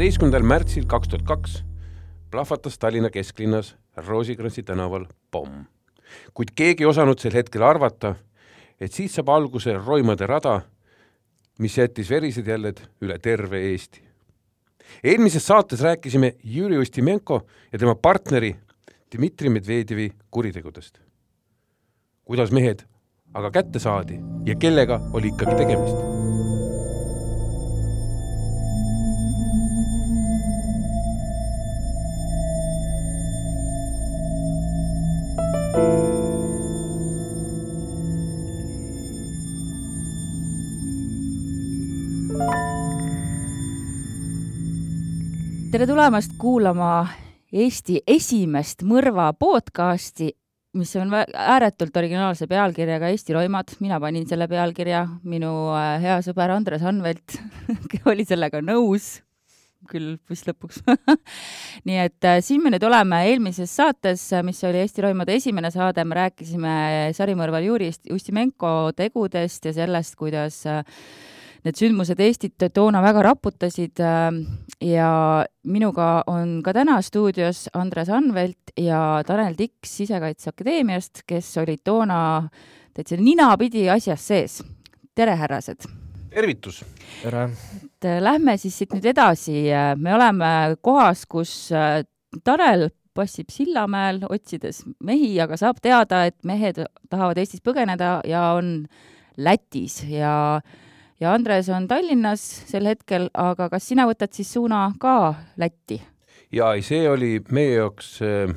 kaheksateistkümnendal märtsil kaks tuhat kaks plahvatas Tallinna kesklinnas Roosikrantsi tänaval pomm. kuid keegi ei osanud sel hetkel arvata, et siit saab alguse roimade rada, mis jättis verised jäljed üle terve Eesti. eelmises saates rääkisime Jüri Ustimenko ja tema partneri Dmitri Medvedjevi kuritegudest. kuidas mehed aga kätte saadi ja kellega oli ikkagi tegemist tere tulemast kuulama Eesti esimest mõrva podcasti, mis on ääretult originaalse pealkirjaga Eesti roimad. mina panin selle pealkirja, minu äh, hea sõber Andres Anvelt oli sellega nõus, küll vist lõpuks. Nii et äh, siin me nüüd oleme eelmises saates, mis oli Eesti roimade esimene saade, me rääkisime sarimõrval Juri Ustimenko tegudest ja sellest, kuidas äh, need sündmused Eestit toona väga raputasid äh, ja minuga on ka täna stuudios Andres Anvelt ja Tanel Tiks Sisekaitseakadeemiast, kes olid toona täitsa ninapidi asjas sees. tere, härrased! tervitus! tere! et äh, lähme siis siit nüüd edasi, me oleme kohas, kus äh, Tanel passib Sillamäel, otsides mehi, aga saab teada, et mehed tahavad Eestist põgeneda ja on Lätis ja äh, ja Andres on Tallinnas sel hetkel, aga kas sina võtad siis suuna ka Lätti? jaa, ei, see oli meie jaoks äh,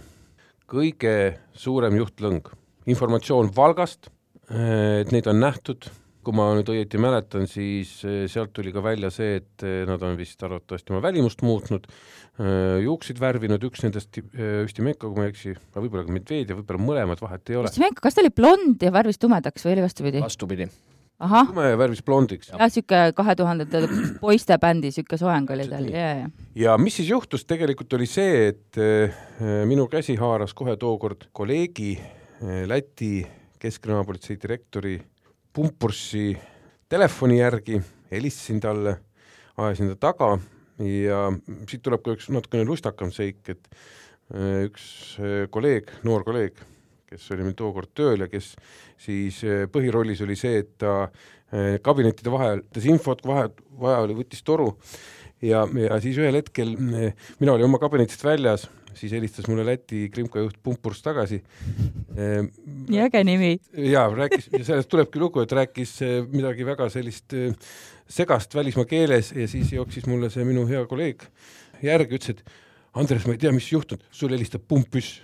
kõige suurem juhtlõng. informatsioon Valgast, äh, et neid on nähtud, kui ma nüüd õieti mäletan, siis äh, sealt tuli ka välja see, et nad on vist arvatavasti oma välimust muutnud, juukseid värvinud, üks nendest, Üstimenko, kui ma ei eksi, võib-olla ka Medvedjev, võib-olla mõlemad, vahet ei ole. Üstimenko, kas ta oli blond ja värvis tumedaks või oli vastupidi? vastupidi tumevärvis blondiks. jah, niisugune kahe tuhandete poiste bändi niisugune soeng oli tal, ja, ja. ja mis siis juhtus, tegelikult oli see, et äh, minu käsi haaras kohe tookord kolleegi äh, Läti keskkriminaalpolitsei direktori Pumpurssi telefoni järgi, helistasin talle, ajasin ta taga ja siit tuleb ka üks natukene lustakam seik, et äh, üks kolleeg, noor kolleeg kes oli meil tookord tööl ja kes siis eh, põhirollis oli see, et ta eh, kabinettide vahel, tas infot, kui vahe, vaja oli, võttis toru ja, ja siis ühel hetkel eh, mina olin oma kabinetist väljas, siis helistas mulle Läti krimka juht Pumpurs tagasi. nii äge nimi. jaa, rääkis, ja sellest tulebki lugu, et rääkis midagi väga sellist segast välismaa keeles ja siis jooksis mulle see minu hea kolleeg järgi, ütles, et Andres, ma ei tea, mis juhtunud, sul helistab Pumpüss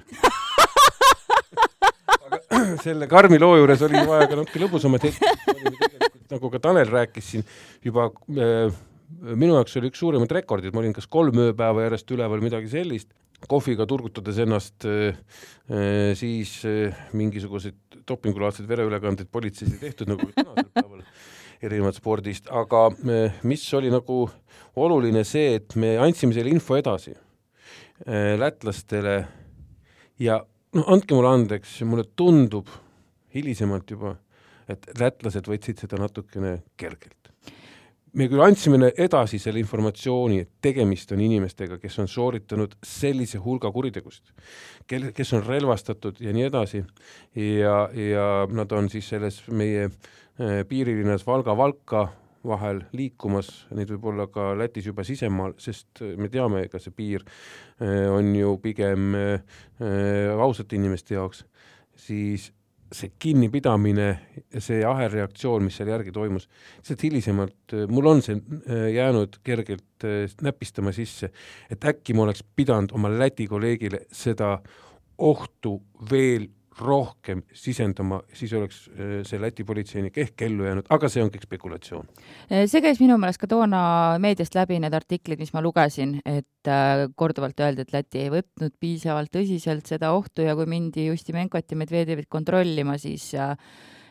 selle karmi loo juures oli vaja ka natuke lõbusamat hetke, nagu ka Tanel rääkis siin juba äh, minu jaoks oli üks suuremaid rekordeid, ma olin kas kolm ööpäeva järjest üleval, midagi sellist, kohviga turgutades ennast äh,, äh siis äh, mingisuguseid dopingulaadsed vereülekandeid politseis ei tehtud, nagu tänasel päeval erinevad spordist, aga äh, mis oli nagu oluline see, et me andsime selle info edasi äh, lätlastele ja no andke mulle andeks, mulle tundub hilisemalt juba, et lätlased võtsid seda natukene kergelt. me küll andsime edasi selle informatsiooni, et tegemist on inimestega, kes on sooritanud sellise hulga kuritegusid, kel, kes on relvastatud ja nii edasi ja, ja nad on siis selles meie eh, piirilinnas Valga-Valka vahel liikumas, neid võib olla ka Lätis juba sisemaal, sest me teame, ega see piir eh, on ju pigem eh, ausate inimeste jaoks, siis see kinnipidamine see ahelreaktsioon, mis seal järgi toimus, lihtsalt hilisemalt mul on see jäänud kergelt näpistama sisse, et äkki ma oleks pidanud oma Läti kolleegile seda ohtu veel rohkem sisendama, siis oleks äh, see Läti politseinik ehk ellu jäänud, aga see on kõik spekulatsioon. Äh, see käis minu meelest ka toona meediast läbi, need artiklid, mis ma lugesin, et äh, korduvalt öeldi, et Läti ei võtnud piisavalt tõsiselt seda ohtu ja kui mindi Justimenkot ja Medvedjevit kontrollima, siis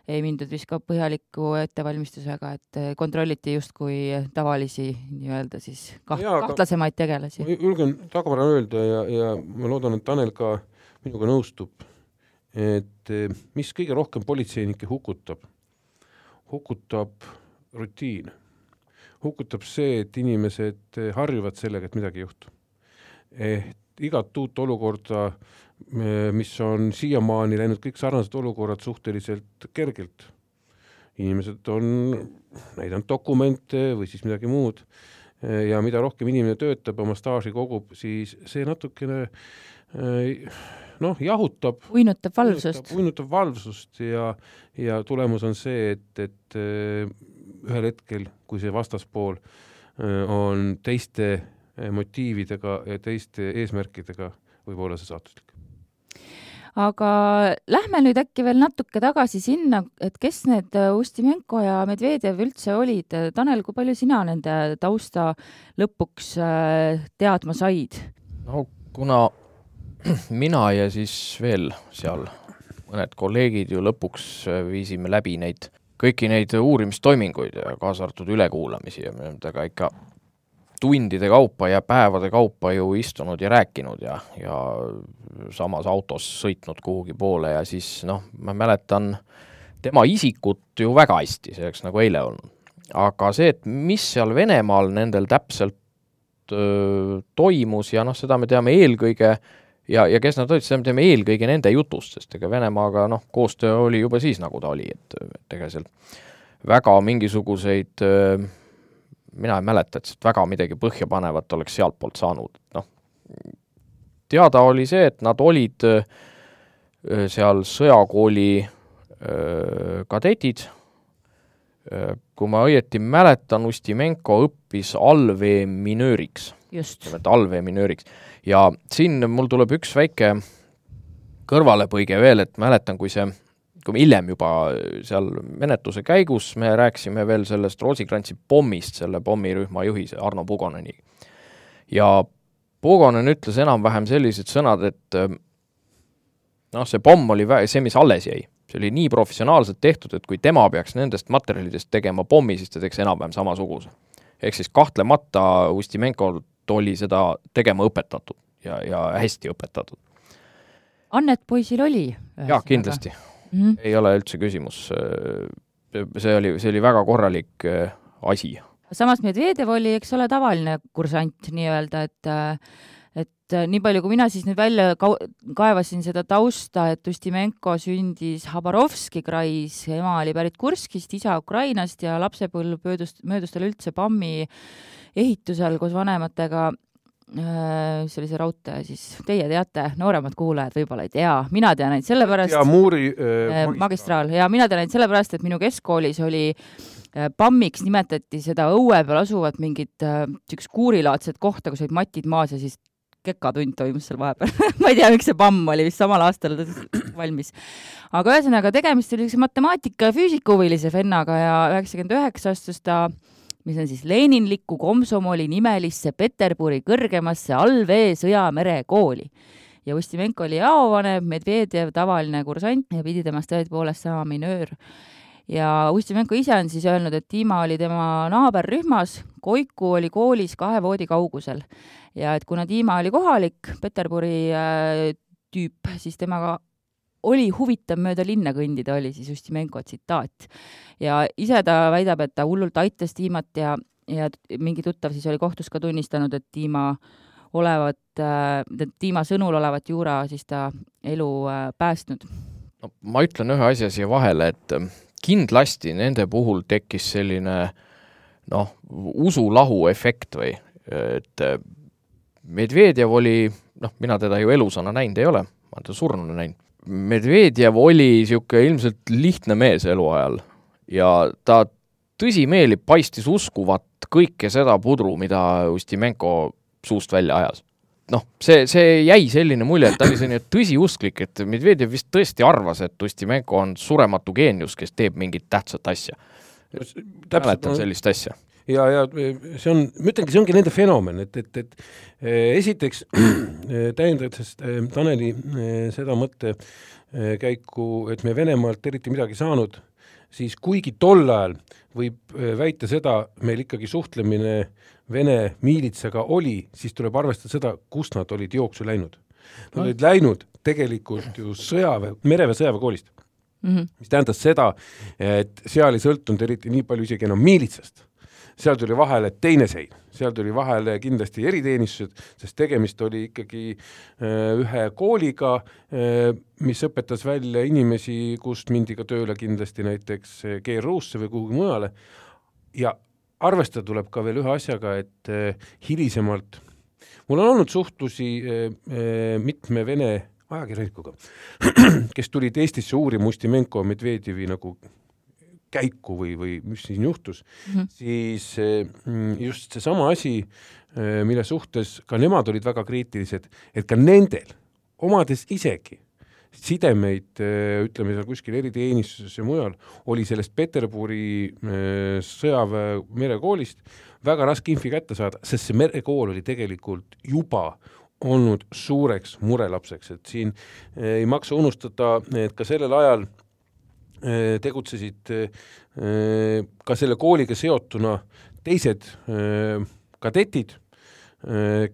ei mindud vist ka põhjaliku ettevalmistusega, et kontrolliti justkui tavalisi nii-öelda siis kaht-, kahtlasemaid tegelasi. julgen tagavara öelda ja, ja ma loodan, et Tanel ka minuga nõustub et eh, mis kõige rohkem politseinikke hukutab, hukutab rutiin, hukutab see, et inimesed eh, harjuvad sellega, et midagi ei juhtu. et igat uut olukorda, eh, mis on siiamaani läinud kõik sarnased olukorrad suhteliselt kergelt. inimesed on näidanud dokumente või siis midagi muud ja mida rohkem inimene töötab, oma staaži kogub, siis see natukene noh, jahutab. uinutab valvsust. uinutab valvsust ja, ja tulemus on see, et, et äh, ühel hetkel, kui see vastaspool äh, on teiste äh, motiividega ja teiste eesmärkidega, võib olla see saatuslik aga lähme nüüd äkki veel natuke tagasi sinna, et kes need Ustimenko ja Medvedjev üldse olid. Tanel, kui palju sina nende tausta lõpuks teadma said? no kuna mina ja siis veel seal mõned kolleegid ju lõpuks äh, viisime läbi neid, kõiki neid uurimistoiminguid ja kaasa arvatud ülekuulamisi ja me oleme temaga ikka tundide kaupa ja päevade kaupa ju istunud ja rääkinud ja, ja samas autos sõitnud kuhugi poole ja siis noh, ma mäletan tema isikut ju väga hästi, see oleks nagu eile olnud. aga see, et mis seal Venemaal nendel täpselt öö, toimus ja noh, seda me teame eelkõige äh, ja, ja kes nad olid, seda me teame eelkõige nende jutust, sest ega Venemaaga noh, koostöö oli juba siis, nagu ta oli, et, et ega seal väga mingisuguseid mina ei mäleta, et sealt väga midagi põhjapanevat oleks sealtpoolt saanud, noh, teada oli see, et nad olid seal sõjakooli kadetid, kui ma õieti mäletan, Ustimenko õppis allveeminööriks. Nimelt allveeminööriks ja siin mul tuleb üks väike kõrvalepõige veel, et mäletan, kui see, kui me hiljem juba seal menetluse käigus me rääkisime veel sellest Roosikrantsi pommist, selle pommirühma juhi, see Arno Pugoneni. ja Pugonen ütles enam-vähem sellised sõnad, et noh, see pomm oli vä-, see, mis alles jäi, see oli nii professionaalselt tehtud, et kui tema peaks nendest materjalidest tegema pommi, siis ta teeks enam-vähem samasuguse. ehk siis kahtlemata Ustimenkolt oli seda tegema õpetatud ja, ja hästi õpetatud. annet poisil oli? jah, kindlasti mm. -hmm. ei ole üldse küsimus. see oli, see oli väga korralik äh, asi. samas Medvedev oli, eks ole, tavaline kursant nii-öelda, et äh, et nii palju, kui mina siis nüüd välja kaevasin seda tausta, et Ustimenko sündis Habarovski krais, ema oli pärit Kurskist, isa Ukrainast ja lapsepõlv möödus, möödus tal üldse PAM-i ehitusel koos vanematega äh, mis oli see raudtee siis, teie teate, nooremad kuulajad võib-olla ei tea, mina tean ainult sellepärast. ja Muuri äh, magistraal. magistraal ja mina tean ainult sellepärast, et minu keskkoolis oli äh, PAM-iks nimetati seda õue peal asuvat mingit niisugust äh, kuurilaadset kohta, kus olid matid maas ja siis kekatund toimus seal vahepeal ma ei tea, miks see PAM oli vist samal aastal valmis. aga ühesõnaga, tegemist oli niisuguse matemaatika ja füüsikahuvilise vennaga ja üheksakümmend üheksa astus ta mis on siis Leninlikku komsomoli nimelisse Peterburi kõrgemasse allvee sõjamere kooli. ja Ustimenko oli jaovanem, Medvedjev tavaline kursant ja pidi temast tõepoolest saama minöör. Ja Ustimenko ise on siis öelnud, et Dima oli tema naaberrühmas, Koiku oli koolis kahe voodi kaugusel ja et kuna Dima oli kohalik Peterburi äh, tüüp, siis temaga oli huvitav mööda linna kõndida, oli siis Ustimenko tsitaat. ja ise ta väidab, et ta hullult aitas Tiimat ja, ja mingi tuttav siis oli kohtus ka tunnistanud, et Tiima olevat äh,, Tiima sõnul olevat Juura siis ta elu äh, päästnud. no ma ütlen ühe asja siia vahele, et kindlasti nende puhul tekkis selline noh, usulahu efekt või et äh, Medvedjev oli, noh, mina teda ju elusana näinud ei ole, ma olen teda surnuna näinud Medvedjev oli niisugune ilmselt lihtne mees eluajal ja ta tõsimeeli paistis uskuvat kõike seda pudru, mida Ustimenko suust välja ajas. Noh, see, see jäi selline mulje, et ta oli selline tõsiusklik, et Medvedjev vist tõesti arvas, et Ustimenko on surematu geenius, kes teeb mingit tähtsat asja. mäletan sellist asja ja, ja see on, ma ütlengi, see ongi nende fenomen, et, et, et eh, esiteks täiendades eh, Taneli seda mõttekäiku, et me Venemaalt eriti midagi saanud, siis kuigi tol ajal võib väita seda, meil ikkagi suhtlemine Vene miilitsaga oli, siis tuleb arvestada seda, kust nad olid jooksu läinud. Nad olid läinud tegelikult ju sõjaväe, mereväe sõjaväekoolist mm. -hmm. mis tähendas seda, et seal ei sõltunud eriti nii palju isegi enam miilitsast seal tuli vahele teine sein, seal tuli vahele kindlasti eriteenistused, sest tegemist oli ikkagi äh, ühe kooliga, äh, mis õpetas välja inimesi, kust mindi ka tööle kindlasti näiteks äh, GRU-sse või kuhugi mujale. Ja arvestada tuleb ka veel ühe asjaga, et hilisemalt mul on olnud suhtlusi mitme Vene ajakirjanikuga, kes tulid Eestisse uurima Ustimenko Medvedjevi nagu käiku või, või mis siin juhtus mm, -hmm. siis just seesama asi, eh, mille suhtes ka nemad olid väga kriitilised, et ka nendel, omades isegi sidemeid, eh, ütleme seal kuskil eriteenistuses ja mujal, oli sellest Peterburi eh, sõjaväe merekoolist väga raske infi kätte saada, sest see merekool oli tegelikult juba olnud suureks murelapseks, et siin ei maksa unustada, et ka sellel ajal tegutsesid äh, ka selle kooliga seotuna teised äh, kadetid,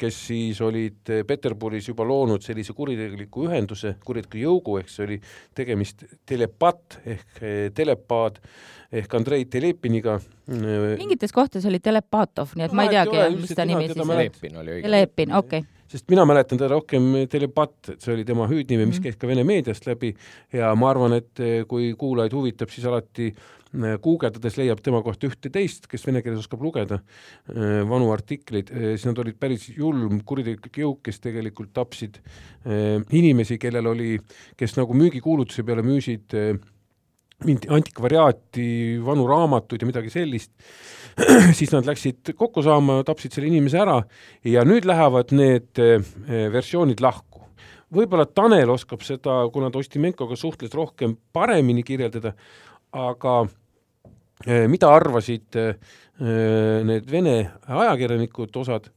kes siis olid Peterburis juba loonud sellise kuritegeliku ühenduse, kuritegeliku jõugu, ehk see oli tegemist telepat ehk telepaad ehk Andrei Telepiniga. mingites kohtades oli Telepatov, nii et no, ma ei teagi, mis ta nimi siis oli. Telepin oli õige. Telepin, okei okay sest mina mäletan teda rohkem Telepat, et see oli tema hüüdnimi, mis mhm. käis ka Vene meediast läbi ja ma arvan, et eh, kui kuulajaid huvitab, siis alati eh, guugeldades leiab tema kohta ühte-teist, kes vene keeles oskab lugeda eh, vanu artikleid, siis nad olid päris julm kuritegelik jõuk, kes tegelikult tapsid inimesi, kellel oli, kes nagu müügikuulutuse peale müüsid antikvariaati, vanu raamatuid ja midagi sellist siis nad läksid kokku saama, tapsid selle inimese ära ja nüüd lähevad need eh, versioonid lahku. võib-olla Tanel oskab seda, kuna ta Ostimenkoga suhtles rohkem paremini kirjeldada, aga eh, mida arvasid eh, need Vene ajakirjanikud, osad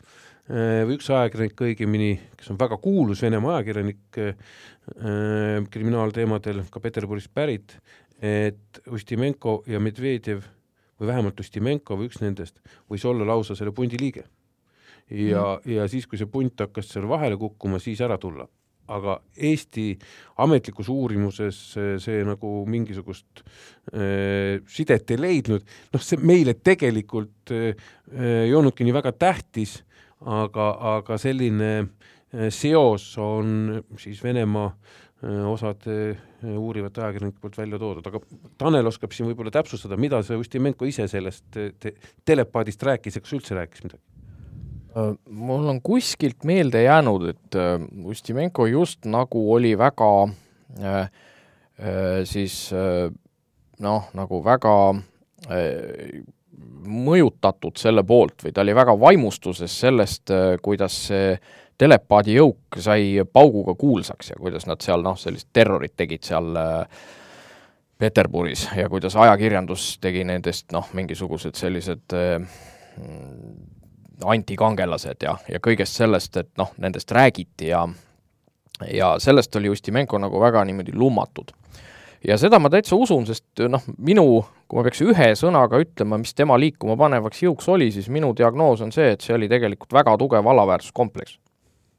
või üks ajakirjanik õigemini, kes on väga kuulus Venemaa ajakirjanik kriminaalteemadel, ka Peterburist pärit, et Ustimenko ja Medvedjev või vähemalt Ustimenko või üks nendest võis olla lausa selle pundi liige. ja mm., ja siis, kui see punt hakkas seal vahele kukkuma, siis ära tulla. aga Eesti ametlikus uurimuses see, nagu mingisugust äh, sidet ei leidnud, noh, see meile tegelikult äh, ei olnudki nii väga tähtis, aga, aga selline äh, seos on siis Venemaa äh, osad uurivate ajakirjanike poolt välja toodud, aga Tanel oskab siin võib-olla täpsustada, mida see Ustimenko ise sellest te telepaadist rääkis ja kas üldse rääkis midagi? Mul on kuskilt meelde jäänud, et Ustimenko just nagu oli väga siis noh, nagu väga mõjutatud selle poolt või ta oli väga vaimustuses sellest, kuidas see telepaadi jõuk sai pauguga kuulsaks ja kuidas nad seal noh, sellist terrorit tegid seal äh, Peterburis ja kuidas ajakirjandus tegi nendest noh, mingisugused sellised äh, antikangelased ja, ja kõigest sellest, et noh, nendest räägiti ja ja sellest oli Ustimenko nagu väga niimoodi lummatud. ja seda ma täitsa usun, sest noh, minu, kui ma peaks ühe sõnaga ütlema, mis tema liikuma panevaks jõuks oli, siis minu diagnoos on see, et see oli tegelikult väga tugev alaväärsuskompleks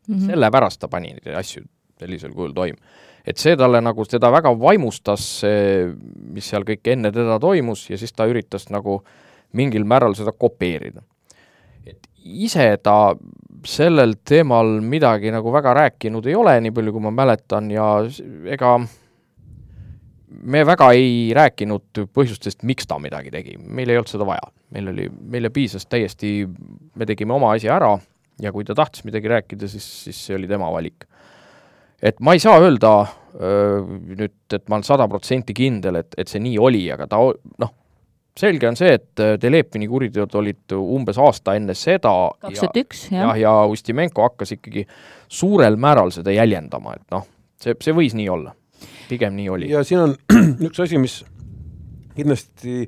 mm. -hmm. sellepärast ta pani neid asju sellisel kujul toime. et see talle nagu, teda väga vaimustas see, mis seal kõik enne teda toimus ja siis ta üritas nagu mingil määral seda kopeerida. et ise ta sellel teemal midagi nagu väga rääkinud ei ole, nii palju kui ma mäletan, ja ega me väga ei rääkinud põhjustest, miks ta midagi tegi, meil ei olnud seda vaja. meil oli, meile piisas täiesti, me tegime oma asja ära ja kui ta tahtis midagi rääkida, siis, siis see oli tema valik. et ma ei saa öelda öö, nüüd, et ma olen sada protsenti kindel, et, et see nii oli, aga ta noh, selge on see, et Telepini kuriteod olid umbes aasta enne seda kaks tuhat üks, jah. jah. ja Ustimenko hakkas ikkagi suurel määral seda jäljendama, et noh, see, see võis nii olla. pigem nii oli. ja siin on üks asi, mis kindlasti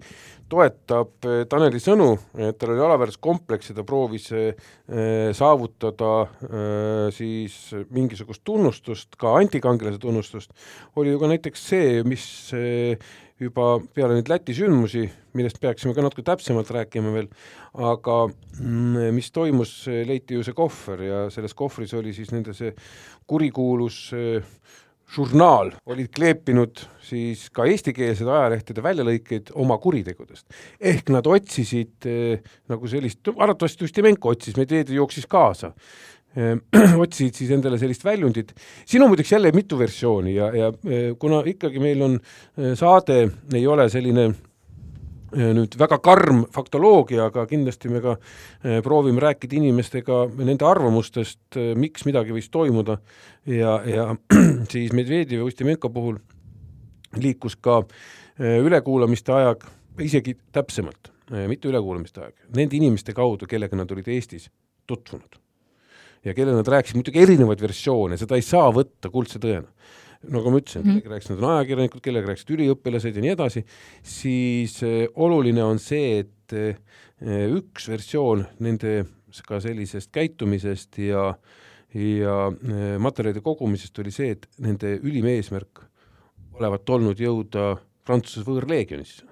toetab eh, Taneli sõnu, et tal oli alaväärsuskompleks ja ta proovis eh, saavutada eh, siis mingisugust tunnustust, ka antikangelase tunnustust, oli ju ka näiteks see, mis juba peale neid Läti sündmusi, millest peaksime ka natuke täpsemalt rääkima veel, aga mm, mis toimus, leiti ju see kohver ja selles kohvris oli siis nende see kurikuulus žurnaal olid kleepinud siis ka eestikeelsed ajalehtede väljalõikeid oma kuritegudest. ehk nad otsisid eh, nagu sellist, arvatavasti Ustimenko otsis, Medvedev jooksis kaasa eh,, otsisid siis endale sellist väljundit. siin on muideks jälle mitu versiooni ja, ja eh, kuna ikkagi meil on saade, ei ole selline nüüd väga karm faktoloogia, aga kindlasti me ka eh, proovime rääkida inimestega nende arvamustest, eh, miks midagi võis toimuda ja, ja siis Medvedjevi ja Ustimenko puhul liikus ka ülekuulamiste aeg, isegi täpsemalt, mitte ülekuulamiste aeg, nende inimeste kaudu, kellega nad olid Eestis tutvunud. ja kellele nad rääkisid muidugi erinevaid versioone, seda ei saa võtta kuldse tõena nagu ma ütlesin mm, -hmm. kellega rääkisid, ajakirjanikud, kellega rääkisid üliõpilased ja nii edasi, siis äh, oluline on see, et äh, üks versioon nende ka sellisest käitumisest ja ja äh, materjalide kogumisest oli see, et nende ülim eesmärk olevat olnud jõuda Prantsuse võõrleegionisse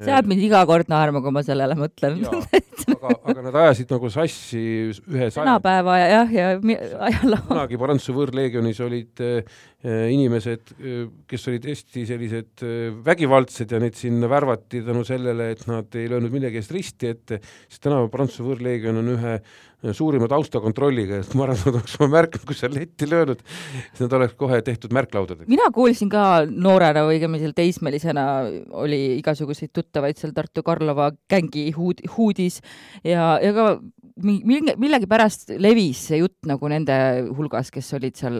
see ajab mind iga kord naerma, kui ma sellele mõtlen. aga, aga nad ajasid nagu sassi ühe tänapäeva ja jah, ja ajaloo. kunagi Prantsuse võõrleegionis olid äh, inimesed, äh, kes olid hästi sellised äh, vägivaldsed ja neid sinna värvati tänu sellele, et nad ei löönud millegi eest risti ette, siis tänapäeval Prantsuse võõrleegion on ühe suurima taustakontrolliga, et ma arvan, et nad oleks oma märkinud, kui seal letti löönud, siis nad oleks kohe tehtud märklaudadeks. mina kuulsin ka noorena või õigemini seal teismelisena oli igasuguseid tuttavaid seal Tartu Karlova gängi huud, huudis. Ja, ja ka millegipärast levis see jutt nagu nende hulgas, kes olid seal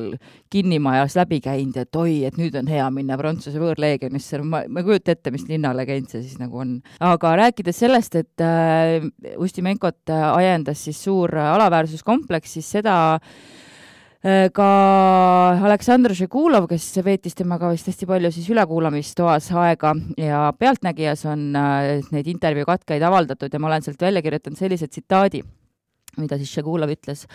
kinnimajas läbi käinud, et oi, et nüüd on hea minna Prantsuse võõrleegionisse, ma, ma ei kujuta ette, mis linnalegend see siis nagu on. aga rääkides sellest, et äh, Ustimenkot äh, ajendas siis suur alaväärsuskompleks, siis seda äh, ka Aleksandr Žegulov, kes veetis temaga vist hästi palju siis ülekuulamistoas aega ja Pealtnägijas on äh, neid intervjuu katkeid avaldatud ja ma olen sealt välja kirjutanud sellise tsitaadi mida siis Šegulov ütles.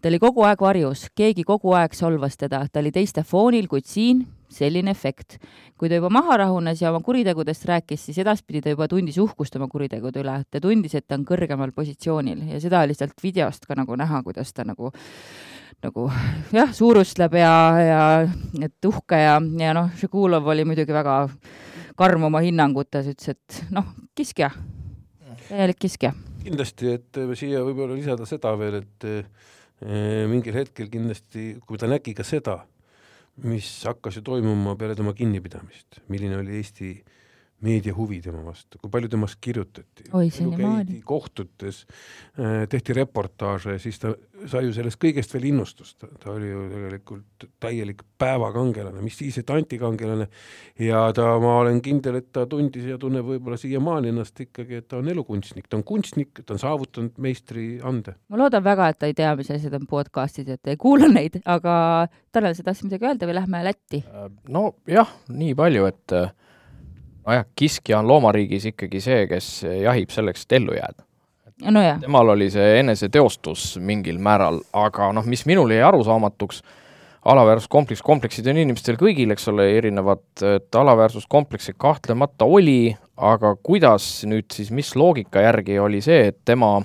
ta oli kogu aeg varjus, keegi kogu aeg solvas teda, ta oli teiste foonil, kuid siin selline efekt. kui ta juba maha rahunes ja oma kuritegudest rääkis, siis edaspidi ta juba tundis uhkust oma kuritegude üle, ta tundis, et ta on kõrgemal positsioonil ja seda oli sealt videost ka nagu näha, kuidas ta nagu nagu jah, suurustleb ja, ja et uhke ja, ja noh, Žegulov oli muidugi väga karm oma hinnangutes, ütles, et noh, kiskja, täielik kiskja kindlasti, et äh, siia võib-olla lisada seda veel, et äh, mingil hetkel kindlasti, kui ta nägi ka seda, mis hakkas ju toimuma peale tema kinnipidamist, milline oli Eesti äh, meedia huvi tema vastu, kui palju temast kirjutati. kohtutes, äh, tehti reportaaže, siis ta sai ju sellest kõigest veel innustust, ta oli ju tegelikult täielik päevakangelane, mis siis, et antikangelane ja ta, ma olen kindel, et ta tundis ja tunneb võib-olla siiamaani ennast ikkagi, et ta on elukunstnik, ta on kunstnik, ta on saavutanud meistriande. ma loodan väga, et ta ei tea, mis asjad on podcast'id, et ei kuula neid, aga Tanel, sa tahtsid midagi öelda või lähme Lätti? no jah, nii palju, et äh, nojah, kiskja on loomariigis ikkagi see, kes jahib selleks, et ellu jääda no. temal oli see eneseteostus mingil määral, aga noh, mis minul jäi arusaamatuks, alaväärsuskompleks, kompleksid on inimestel kõigil, eks ole, erinevad, et alaväärsuskomplekse kahtlemata oli, aga kuidas nüüd siis, mis loogika järgi oli see, et tema,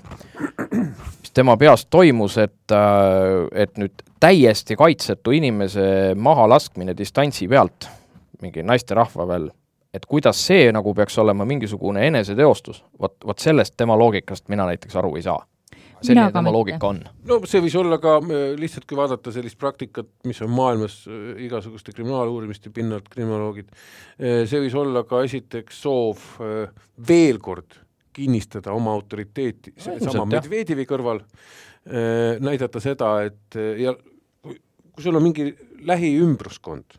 mis tema peas toimus, et, et nüüd täiesti kaitsetu inimese mahalaskmine distantsi pealt, mingi naisterahva veel et kuidas see nagu peaks olema mingisugune eneseteostus, vot, vot sellest tema loogikast mina näiteks aru ei saa. selline tema loogika on. no see võis olla ka äh, lihtsalt, kui vaadata sellist praktikat, mis on maailmas äh, igasuguste kriminaaluurimiste pinnalt, kriminoloogid, äh, see võis olla ka esiteks soov veel kord kinnistada oma autoriteeti sellesama Medvedjevi kõrval, näidata seda, et ja kui sul on mingi lähiümbruskond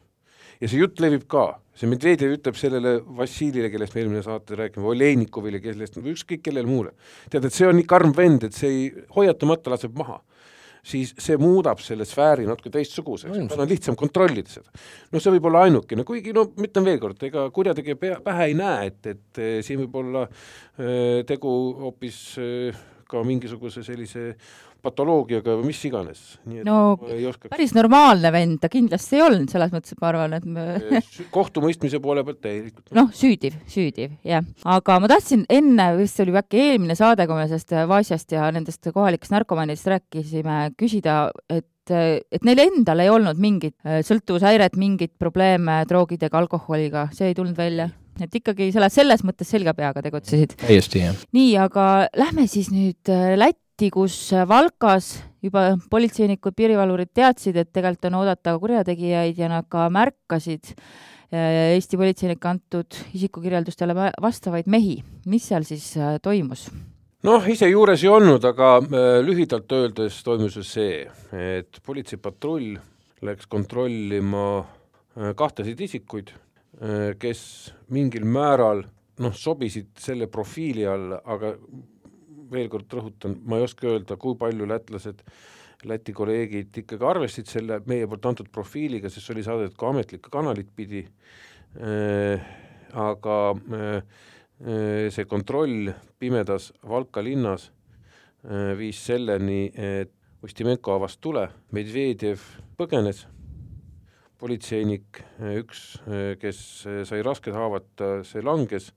ja see jutt levib ka, see Medvedjev ütleb sellele Vassilile, kellest me eelmine saate rääkisime, Olejnikovile, kellest, ükskõik kellele muule, tead, et see on nii karm vend, et see ei, hoiatamata laseb maha. Siis see muudab selle sfääri natuke teistsuguseks. No,, tal on lihtsam kontrollida seda. no see võib olla ainukene, kuigi no ma ütlen veel kord, ega kurjategija pea, pähe ei näe, et, et siin võib olla äh, tegu hoopis äh, ka mingisuguse sellise patoloogiaga või mis iganes. no päris normaalne vend ta kindlasti ei olnud, selles mõttes, et ma arvan, et me kohtumõistmise poole pealt täielikult. noh, süüdiv, süüdiv, jah. aga ma tahtsin enne, vist oli äkki eelmine saade, kui me sellest Vasjast ja nendest kohalikest narkomaanidest rääkisime, küsida, et et neil endal ei olnud mingit äh, sõltuvushäiret, mingeid probleeme droogidega, alkoholiga, see ei tulnud välja? et ikkagi selle, selles mõttes selge peaga tegutsesid. täiesti, jah. nii, aga lähme siis nüüd äh, Lätti Lätti, kus Valkas juba politseinikud, piirivalvurid teadsid, et tegelikult on oodata kurjategijaid ja nad ka märkasid äh, Eesti politseinike antud isikukirjeldustele vastavaid mehi. mis seal siis äh, toimus? noh, ise juures ei olnud, aga äh, lühidalt öeldes toimus ju see, et politseipatrull läks kontrollima kahtesid isikuid, kes mingil määral noh, sobisid selle profiili alla, aga veel kord rõhutan, ma ei oska öelda, kui palju lätlased, Läti kolleegid ikkagi arvestasid selle meie poolt antud profiiliga, sest see oli saadetud ka ametlikke kanalit pidi. Äh,, aga äh, see kontroll pimedas Valka linnas äh, viis selleni, et Ustimenko avas tule, Medvedjev põgenes, politseinik, üks, kes sai rasked haavad, see langes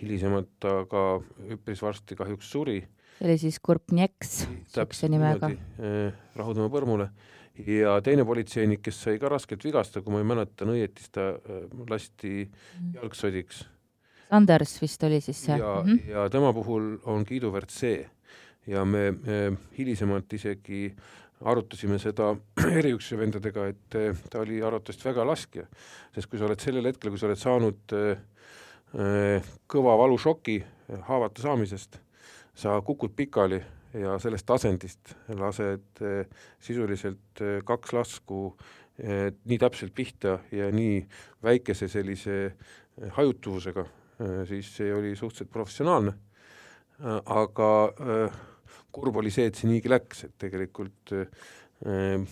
hilisemalt ta ka üpris varsti kahjuks suri. see oli siis Kurpnjeks, niisuguse nimega. Eh, Rahutama põrmule ja teine politseinik, kes sai ka raskelt vigastada, kui ma ei mäletan õieti, siis ta eh, lasti mm. jalgsodiks. Sanders vist oli siis see? ja mm, -hmm. ja tema puhul on kiiduväärt see ja me, me hilisemalt isegi arutasime seda eriüksuse vendadega, et eh, ta oli arvatavasti väga laskja, sest kui sa oled sellel hetkel, kui sa oled saanud Äh, kõva valušoki haavata saamisest, sa kukud pikali ja sellest asendist lased äh, sisuliselt kaks lasku nii täpselt pihta ja nii väikese sellise hajutuvusega, siis see oli suhteliselt professionaalne. aga kurb oli see, et see niigi läks, et tegelikult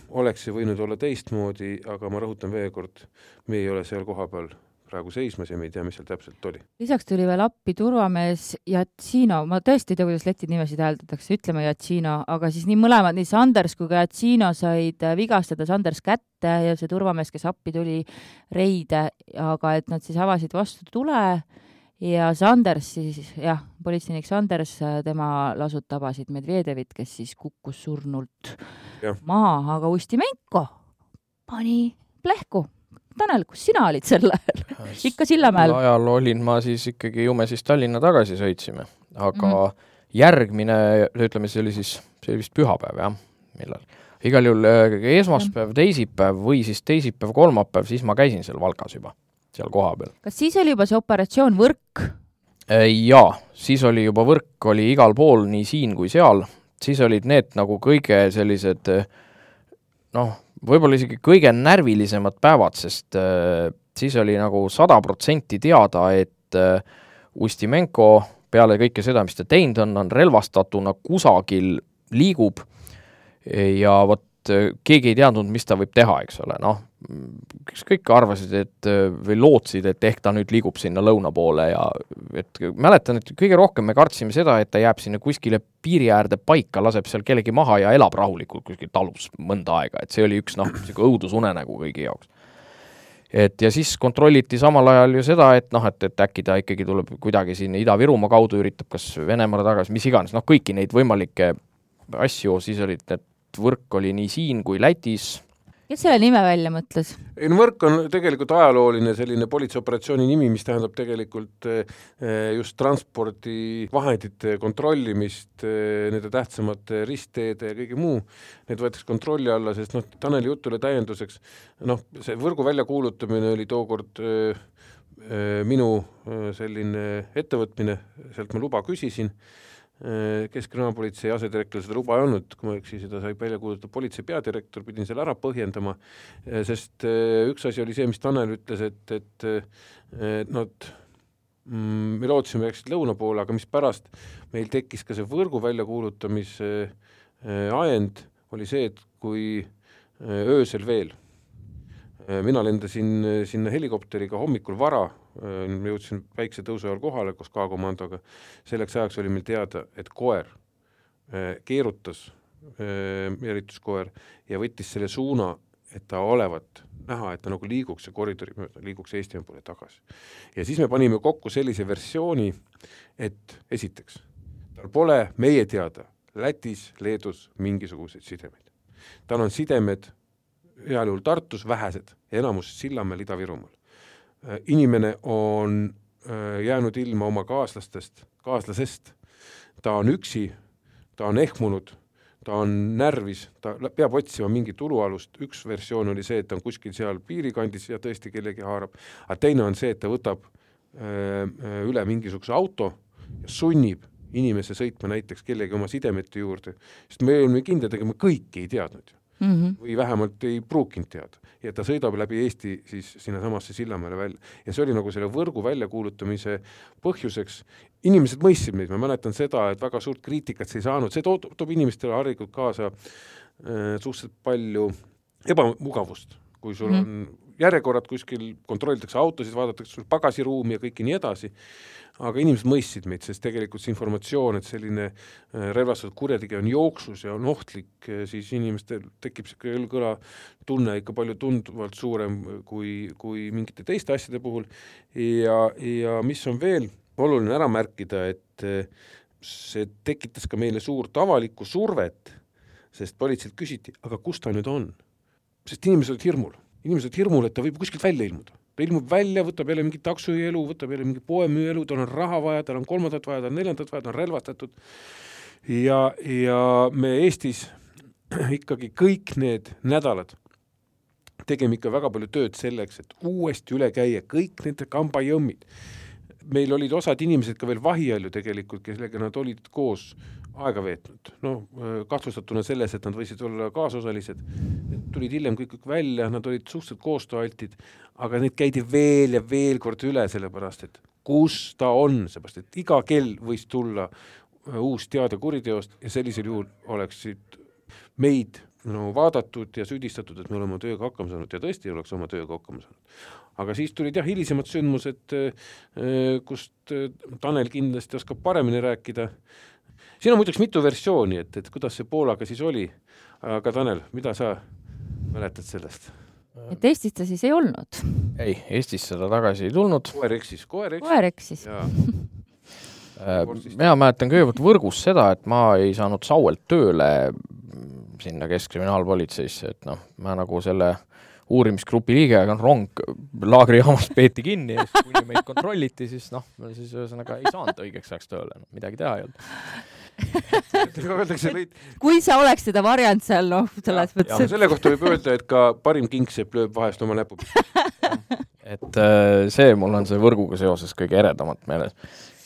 oleks see võinud olla teistmoodi, aga ma rõhutan veel kord, me ei ole seal kohapeal praegu seismas ja me ei tea, mis seal täpselt oli. lisaks tuli veel appi turvamees Jatsino, ma tõesti ei tea, kuidas leti nimesid hääldatakse, ütleme Jatsino, aga siis nii mõlemad, nii Sanders kui ka Jatsino said vigastada Sanders kätte ja see turvamees, kes appi tuli, Reide, aga et nad siis avasid vastu tule ja Sanders siis, jah, politseinik Sanders, tema lasud tabasid Medvedjevit, kes siis kukkus surnult ja. maha, aga Ustimenko pani plehku Tanel, kus sina olid sel ajal ikka Sillamäel? ajal olin ma siis ikkagi, ju me siis Tallinna tagasi sõitsime, aga mm -hmm. järgmine, ütleme, see oli siis, see oli vist pühapäev, jah, millal. igal juhul äh, esmaspäev, teisipäev või siis teisipäev, kolmapäev, siis ma käisin seal Valkas juba, seal kohapeal. kas siis oli juba see operatsioon Võrk? Äh, jaa, siis oli juba Võrk, oli igal pool, nii siin kui seal, siis olid need nagu kõige sellised noh, võib-olla isegi kõige närvilisemad päevad, sest äh, siis oli nagu sada protsenti teada, et äh, Ustimenko peale kõike seda, mis ta teinud on, on relvastatuna kusagil, liigub. Ja vot äh, keegi ei teadnud, mis ta võib teha, eks ole, noh, kes kõik arvasid, et või lootsid, et ehk ta nüüd liigub sinna lõuna poole ja et mäletan, et kõige rohkem me kartsime seda, et ta jääb sinna kuskile piiri äärde paika, laseb seal kellegi maha ja elab rahulikult kuskil talus mõnda aega, et see oli üks noh, niisugune õudusunenägu kõigi jaoks. et ja siis kontrolliti samal ajal ju seda, et noh, et, et äkki ta ikkagi tuleb kuidagi siin Ida-Virumaa kaudu, üritab kas Venemaale tagasi, mis iganes, noh, kõiki neid võimalikke asju, siis olid need võrk oli nii siin kui Lätis kes selle nime välja mõtles? ei no Võrk on tegelikult ajalooline selline politseioperatsiooni nimi, mis tähendab tegelikult eh, just transpordivahendite kontrollimist, eh, nende tähtsamate ristteede ja kõige muu, need võetakse kontrolli alla, sest noh, Taneli jutule täienduseks, noh, see võrgu väljakuulutamine oli tookord eh, minu selline ettevõtmine, sealt ma luba küsisin Keskkriminaalpolitsei asedirektoril seda luba ei olnud, kui ma ei eksi, seda sai välja kuulutada politsei peadirektor, pidin selle ära põhjendama, sest üks asi oli see, mis Tanel ütles, et, et, et nad mm, me lootsime, läksid lõuna poole, aga mispärast meil tekkis ka see võrgu väljakuulutamise ajend, oli see, et kui öösel veel mina lendasin sinna helikopteriga hommikul vara, ma jõudsin väikse tõusu ajal kohale koos K-komandoga, selleks ajaks oli meil teada, et koer keerutas, jälituskoer, ja võttis selle suuna, et ta olevat näha, et ta nagu liiguks see koridori mööda, liiguks Eestimaa poole tagasi. ja siis me panime kokku sellise versiooni, et esiteks, tal pole meie teada Lätis, Leedus mingisuguseid sidemeid. tal on sidemed heal juhul Tartus, vähesed, enamus Sillamäel, Ida-Virumaal. Äh, inimene on äh, jäänud ilma oma kaaslastest, kaaslasest, ta on üksi, ta on ehmunud, ta on närvis, ta peab otsima mingit ulualust, üks versioon oli see, et ta on kuskil seal piirikandis ja tõesti kellegi haarab, aga teine on see, et ta võtab öö, äh, üle mingisuguse auto ja sunnib inimese sõitma näiteks kellegi oma sidemete juurde, sest me olime kindlad, ega me kõike ei teadnud ju mm -hmm. või vähemalt ei pruukinud teada. ja ta sõidab läbi Eesti siis sinnasamasse Sillamäele välja ja see oli nagu selle võrgu väljakuulutamise põhjuseks. inimesed mõistsid meid, ma mäletan seda, et väga suurt kriitikat see ei saanud, see toob, toob inimestele harilikult kaasa äh, suhteliselt palju ebamugavust, kui sul mm -hmm. on järjekorrad kuskil, kontrollitakse autosid, vaadatakse sul pagasiruumi ja kõike nii edasi, aga inimesed mõistsid meid, sest tegelikult see informatsioon, et selline äh, relvastatud kurjategija on jooksus ja on ohtlik, äh, siis inimestel tekib niisugune õlg-õla tunne ikka palju tunduvalt suurem kui, kui mingite teiste asjade puhul. Ja, ja mis on veel oluline ära märkida, et äh, see tekitas ka meile suurt avalikku survet, sest politseilt küsiti, aga kus ta nüüd on? sest inimesed olid hirmul inimesed hirmul, et ta võib kuskilt välja ilmuda. ta ilmub välja, võtab jälle mingi taksojuhi elu, võtab jälle mingi poemüüja elu, tal on raha vaja, tal on kolmandat vaja, tal on neljandat vaja, ta on relvastatud. ja, ja me Eestis ikkagi kõik need nädalad tegime ikka väga palju tööd selleks, et uuesti üle käia kõik need kambajõmmid. meil olid osad inimesed ka veel vahi all ju tegelikult, kellega nad olid koos aega veetnud, noh, kahtlustatuna selles, et nad võisid olla kaasosalised, tulid hiljem kõik, kõik välja, nad olid suhteliselt koostööaltid, aga neid käidi veel ja veel kord üle, sellepärast et kus ta on, seepärast et iga kell võis tulla äh, uus teade kuriteost ja sellisel juhul oleksid meid no vaadatud ja süüdistatud, et me oleme tööga hakkama saanud ja tõesti oleks oma tööga hakkama saanud. aga siis tulid jah, hilisemad sündmused, äh, kust Tanel kindlasti oskab paremini rääkida siin on muideks mitu versiooni, et, et kuidas see Poolaga siis oli, aga Tanel, mida sa mäletad sellest? et Eestis ta siis ei olnud? ei, Eestis seda tagasi ei tulnud. koer eksis, koer eksis. koer eksis. Äh, mina mäletan kõigepealt võrgus seda, et ma ei saanud Sauelt tööle sinna Keskkriminaalpolitseisse, et noh, ma nagu selle uurimisgrupi liige, aga rong laagrijaamas peeti kinni ja siis kuni meid kontrolliti, siis noh, siis ühesõnaga ei saanud õigeks ajaks tööle, noh midagi teha ei olnud. Kui sa oleks seda varjanud seal, noh, selles mõttes. selle kohta võib öelda, et ka parim kingsepp lööb vahest oma näpu et äh, see mul on see võrguga seoses kõige eredamalt meeles.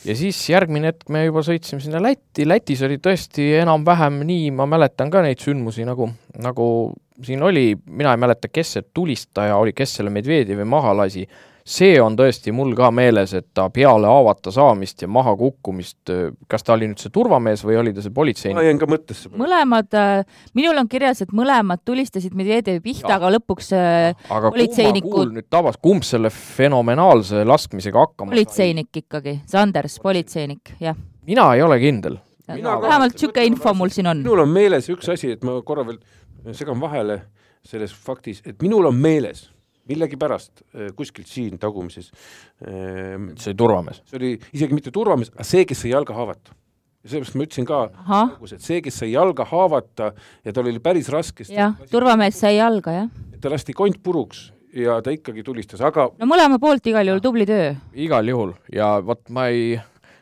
ja siis järgmine hetk me juba sõitsime sinna Lätti, Lätis oli tõesti enam-vähem nii, ma mäletan ka neid sündmusi nagu, nagu siin oli, mina ei mäleta, kes see tulistaja oli, kes selle Medvedjevi maha lasi see on tõesti mul ka meeles, et ta peale haavata saamist ja maha kukkumist, kas ta oli nüüd see turvamees või oli ta see politseinik? ma jäin ka mõttesse. mõlemad, äh, minul on kirjas, et mõlemad tulistasid Medvedjevi pihta, aga lõpuks äh, aga politseinikud. nüüd tabas, kumb selle fenomenaalse laskmisega hakkama politseinik sai? ikkagi, Sanders, politseinik, jah. mina ei ole kindel. vähemalt niisugune info mul siin on. minul on meeles üks asi, et ma korra veel segan vahele selles faktis, et minul on meeles millegipärast äh, kuskilt siin tagumises. Ähm, see oli turvamees? see oli isegi mitte turvamees, aga see, kes sai jalga haavata. ja sellepärast ma ütlesin ka, et see, kes sai jalga haavata ja tal oli päris raske. jah, turvamees sai jalga, jah. ta lasti kont puruks ja ta ikkagi tulistas, aga no mõlema poolt igal juhul tubli töö. igal juhul ja vot ma ei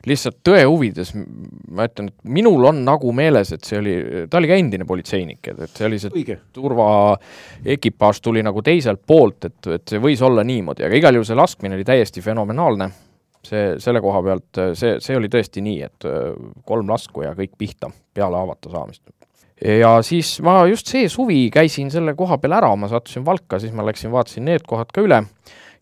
lihtsalt tõe huvides ma ütlen, et minul on nagu meeles, et see oli, ta oli ka endine politseinik, et, et see oli see turvaekipaaž tuli nagu teiselt poolt, et, et see võis olla niimoodi, aga igal juhul see laskmine oli täiesti fenomenaalne. see, selle koha pealt see, see oli tõesti nii, et kolm lasku ja kõik pihta peale haavata saamist. ja siis ma just see suvi käisin selle koha peal ära, ma sattusin Valka, siis ma läksin, vaatasin need kohad ka üle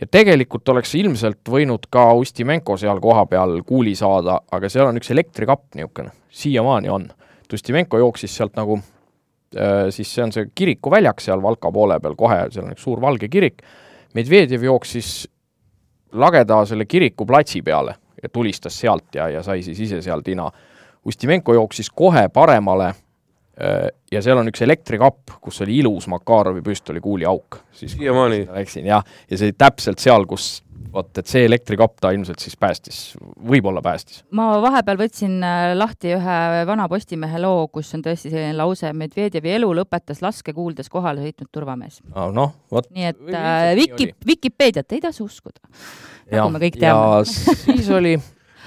ja tegelikult oleks ilmselt võinud ka Ustimenko seal kohapeal kuuli saada, aga seal on üks elektrikapp niisugune, siiamaani on. Ustimenko jooksis sealt nagu äh, siis see on see kirikuväljak seal Valka poole peal kohe, seal on üks suur valge kirik, Medvedjev jooksis lageda selle kiriku platsi peale ja tulistas sealt ja, ja sai siis ise seal tina. Ustimenko jooksis kohe paremale ja seal on üks elektrikapp, kus oli ilus Makarovi püstolikuuli auk. siiamaani? Läksin jah, ja see oli täpselt seal, kus vot, et see elektrikapp ta ilmselt siis päästis, võib-olla päästis. ma vahepeal võtsin äh, lahti ühe vana Postimehe loo, kus on tõesti selline lause, Medvedjevi elu lõpetas laskekuuldes kohale sõitnud turvamees oh,. noh, vot. nii et äh, Wiki, Vikipeediat ei tasu uskuda. nagu me kõik teame. siis oli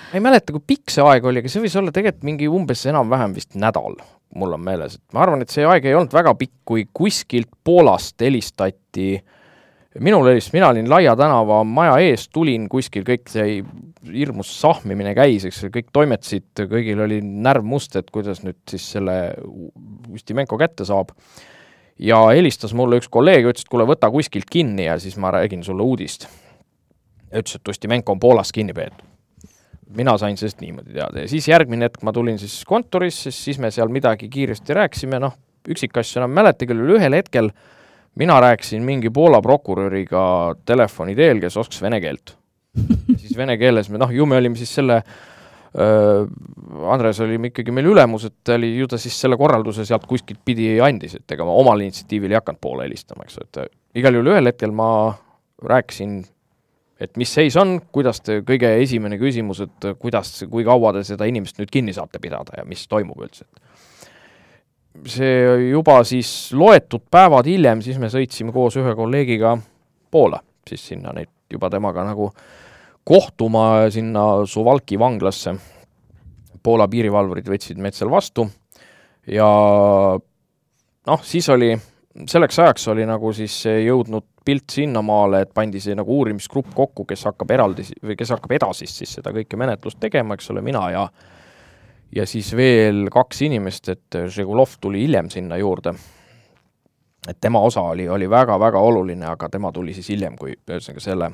ma ei mäleta, kui pikk see aeg oli, aga see võis olla tegelikult mingi umbes enam-vähem vist nädal mul on meeles, et ma arvan, et see aeg ei olnud väga pikk, kui kuskilt Poolast helistati, minul helistas, mina olin Laia tänava maja ees, tulin kuskil, kõik see hirmus sahmimine käis, eks kõik toimetasid, kõigil oli närv must, et kuidas nüüd siis selle Ustimenko kätte saab. ja helistas mulle üks kolleeg, ütles, et kuule, võta kuskilt kinni ja siis ma räägin sulle uudist. ütles, et Ustimenko on Poolas kinni peetud mina sain sellest niimoodi teada. Ja siis järgmine hetk ma tulin siis kontorisse, siis me seal midagi kiiresti rääkisime, noh, üksikasju enam ei mäleta, küll ühel hetkel mina rääkisin mingi Poola prokuröriga telefoni teel, kes oskas vene keelt. siis vene keeles me noh, ju me olime siis selle äh, Andres oli ikkagi meil ülemus, et oli, ju ta siis selle korralduse sealt kuskilt pidi andis, et ega ma omal initsiatiivil ei hakanud Poola helistama, eks ju, et igal juhul ühel hetkel ma rääkisin et mis seis on, kuidas te, kõige esimene küsimus, et kuidas, kui kaua te seda inimest nüüd kinni saate pidada ja mis toimub üldse, see juba siis loetud päevad hiljem, siis me sõitsime koos ühe kolleegiga Poola, siis sinna neid juba temaga nagu kohtuma sinna Suvalki vanglasse. Poola piirivalvurid võtsid meid seal vastu ja noh, siis oli, selleks ajaks oli nagu siis jõudnud pilt sinnamaale, et pandi see nagu uurimisgrupp kokku, kes hakkab eraldi või kes hakkab edasist siis seda kõike menetlust tegema, eks ole, mina ja ja siis veel kaks inimest, et Žegulov tuli hiljem sinna juurde. et tema osa oli, oli väga-väga oluline, aga tema tuli siis hiljem, kui ühesõnaga selle,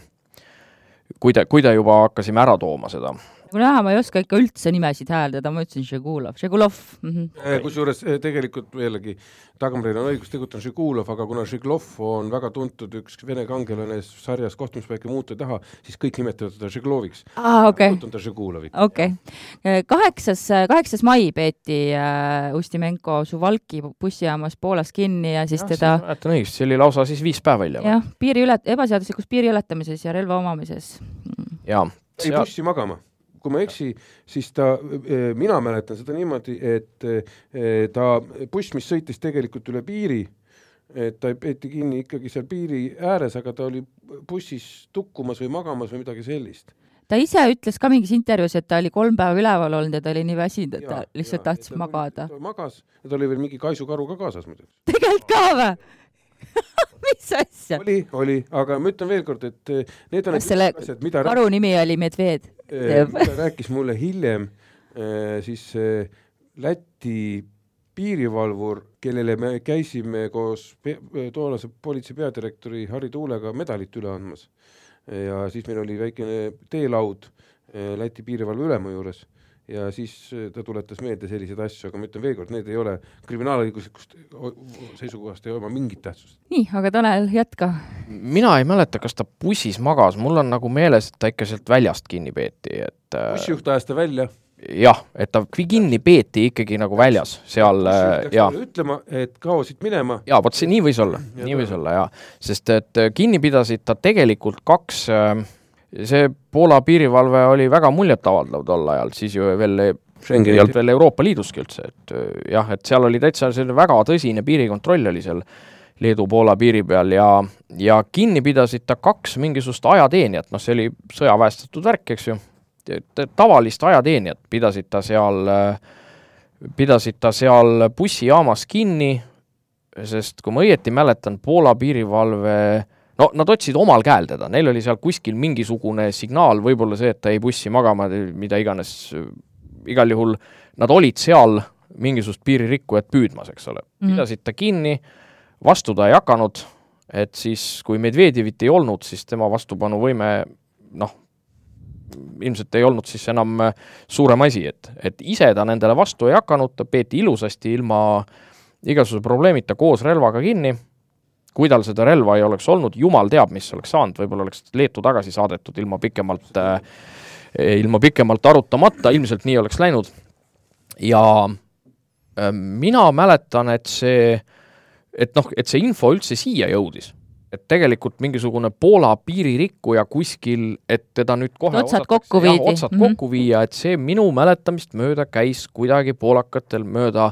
kui ta, kui ta juba hakkasime ära tooma seda näha, ma ei oska ikka üldse nimesid hääldada, ma ütlesin Žegulov, Žegulov mm -hmm.. kusjuures eh, tegelikult jällegi, Dagmaril on õigus, tegelikult on Žegulov, aga kuna Žeglov on väga tuntud üks vene kangelane sarjas Kohtumispäike muuta ei taha, siis kõik nimetavad teda Žegloviks. aa, okei. on ta Žeguloviks. okei okay.. Eh, kaheksas, kaheksas mai peeti äh, Ustimenko Suvalki bussijaamas Poolas kinni ja siis ja, teda mäletan õigesti, see oli lausa siis viis päeva hiljem. jah, piiri ület-, ebaseaduslikus piiri ületamises ja relva omamises. jaa. ei bussi magama kui ma ei eksi, siis ta, eh, mina mäletan seda niimoodi, et eh, ta, buss, mis sõitis tegelikult üle piiri, et ta peeti kinni ikkagi seal piiri ääres, aga ta oli bussis tukkumas või magamas või midagi sellist ta ise ütles ka mingis intervjuus, et ta oli kolm päeva üleval olnud ja ta oli nii väsinud, et ta ja, lihtsalt ja, tahtis magada. magas ja tal oli veel mingi kaisukaru ka kaasas muidugi. tegelikult ka või? mis asja? oli, oli, aga ma ütlen veelkord, et eh, need on kas selle asjad, mida karu nimi oli Medved? Eh, mida rääkis mulle hiljem eh, siis Läti piirivalvur, kellele me käisime koos toonase politsei peadirektori Harri Tuulega medalit üle andmas. ja siis meil oli väikene teelaud Läti piirivalve ülema juures ja siis äh, ta tuletas meelde selliseid asju, aga ma ütlen veelkord, need ei ole kriminaalõiguslikust seisukohast ei oma mingit tähtsust. nii, aga Tanel, jätka. mina ei mäleta, kas ta bussis magas, mul on nagu meeles, et ta ikka sealt väljast kinni peeti, et äh, bussijuht ajas ta välja? jah, et ta kinni peeti ikkagi nagu väljas, seal ja ütlema, et kao siit minema. jaa, vot see nii võis olla, nii võis olla jaa, sest et äh, kinni pidasid ta tegelikult kaks äh, see Poola piirivalve oli väga muljetavaldav tol ajal, siis ju veel ei olnud veel Euroopa Liiduski üldse, et jah, et seal oli täitsa selline väga tõsine piirikontroll oli seal Leedu-Poola piiri peal ja, ja kinni pidasid ta kaks mingisugust ajateenijat, noh, see oli sõjaväestatud värk, eks ju, tavalist ajateenijat pidasid ta seal, pidasid ta seal bussijaamas kinni, sest kui ma õieti mäletan, Poola piirivalve no nad otsisid omal käel teda, neil oli seal kuskil mingisugune signaal, võib-olla see, et ta jäi bussi magama, mida iganes, igal juhul nad olid seal mingisugust piiririkkujat püüdmas, eks ole. pidasid ta kinni, vastu ta ei hakanud, et siis, kui Medvedjevit ei olnud, siis tema vastupanuvõime noh, ilmselt ei olnud siis enam suurem asi, et, et ise ta nendele vastu ei hakanud, ta peeti ilusasti ilma igasuguse probleemita koos relvaga kinni kui tal seda relva ei oleks olnud, jumal teab, mis oleks saanud, võib-olla oleks Leetu tagasi saadetud ilma pikemalt äh,, ilma pikemalt arutamata, ilmselt nii oleks läinud. ja äh, mina mäletan, et see, et noh, et see info üldse siia jõudis et tegelikult mingisugune Poola piiririkkuja kuskil, et teda nüüd kohe otsad kokku viidi. otsad mm -hmm. kokku viia, et see minu mäletamist mööda käis kuidagi poolakatel mööda,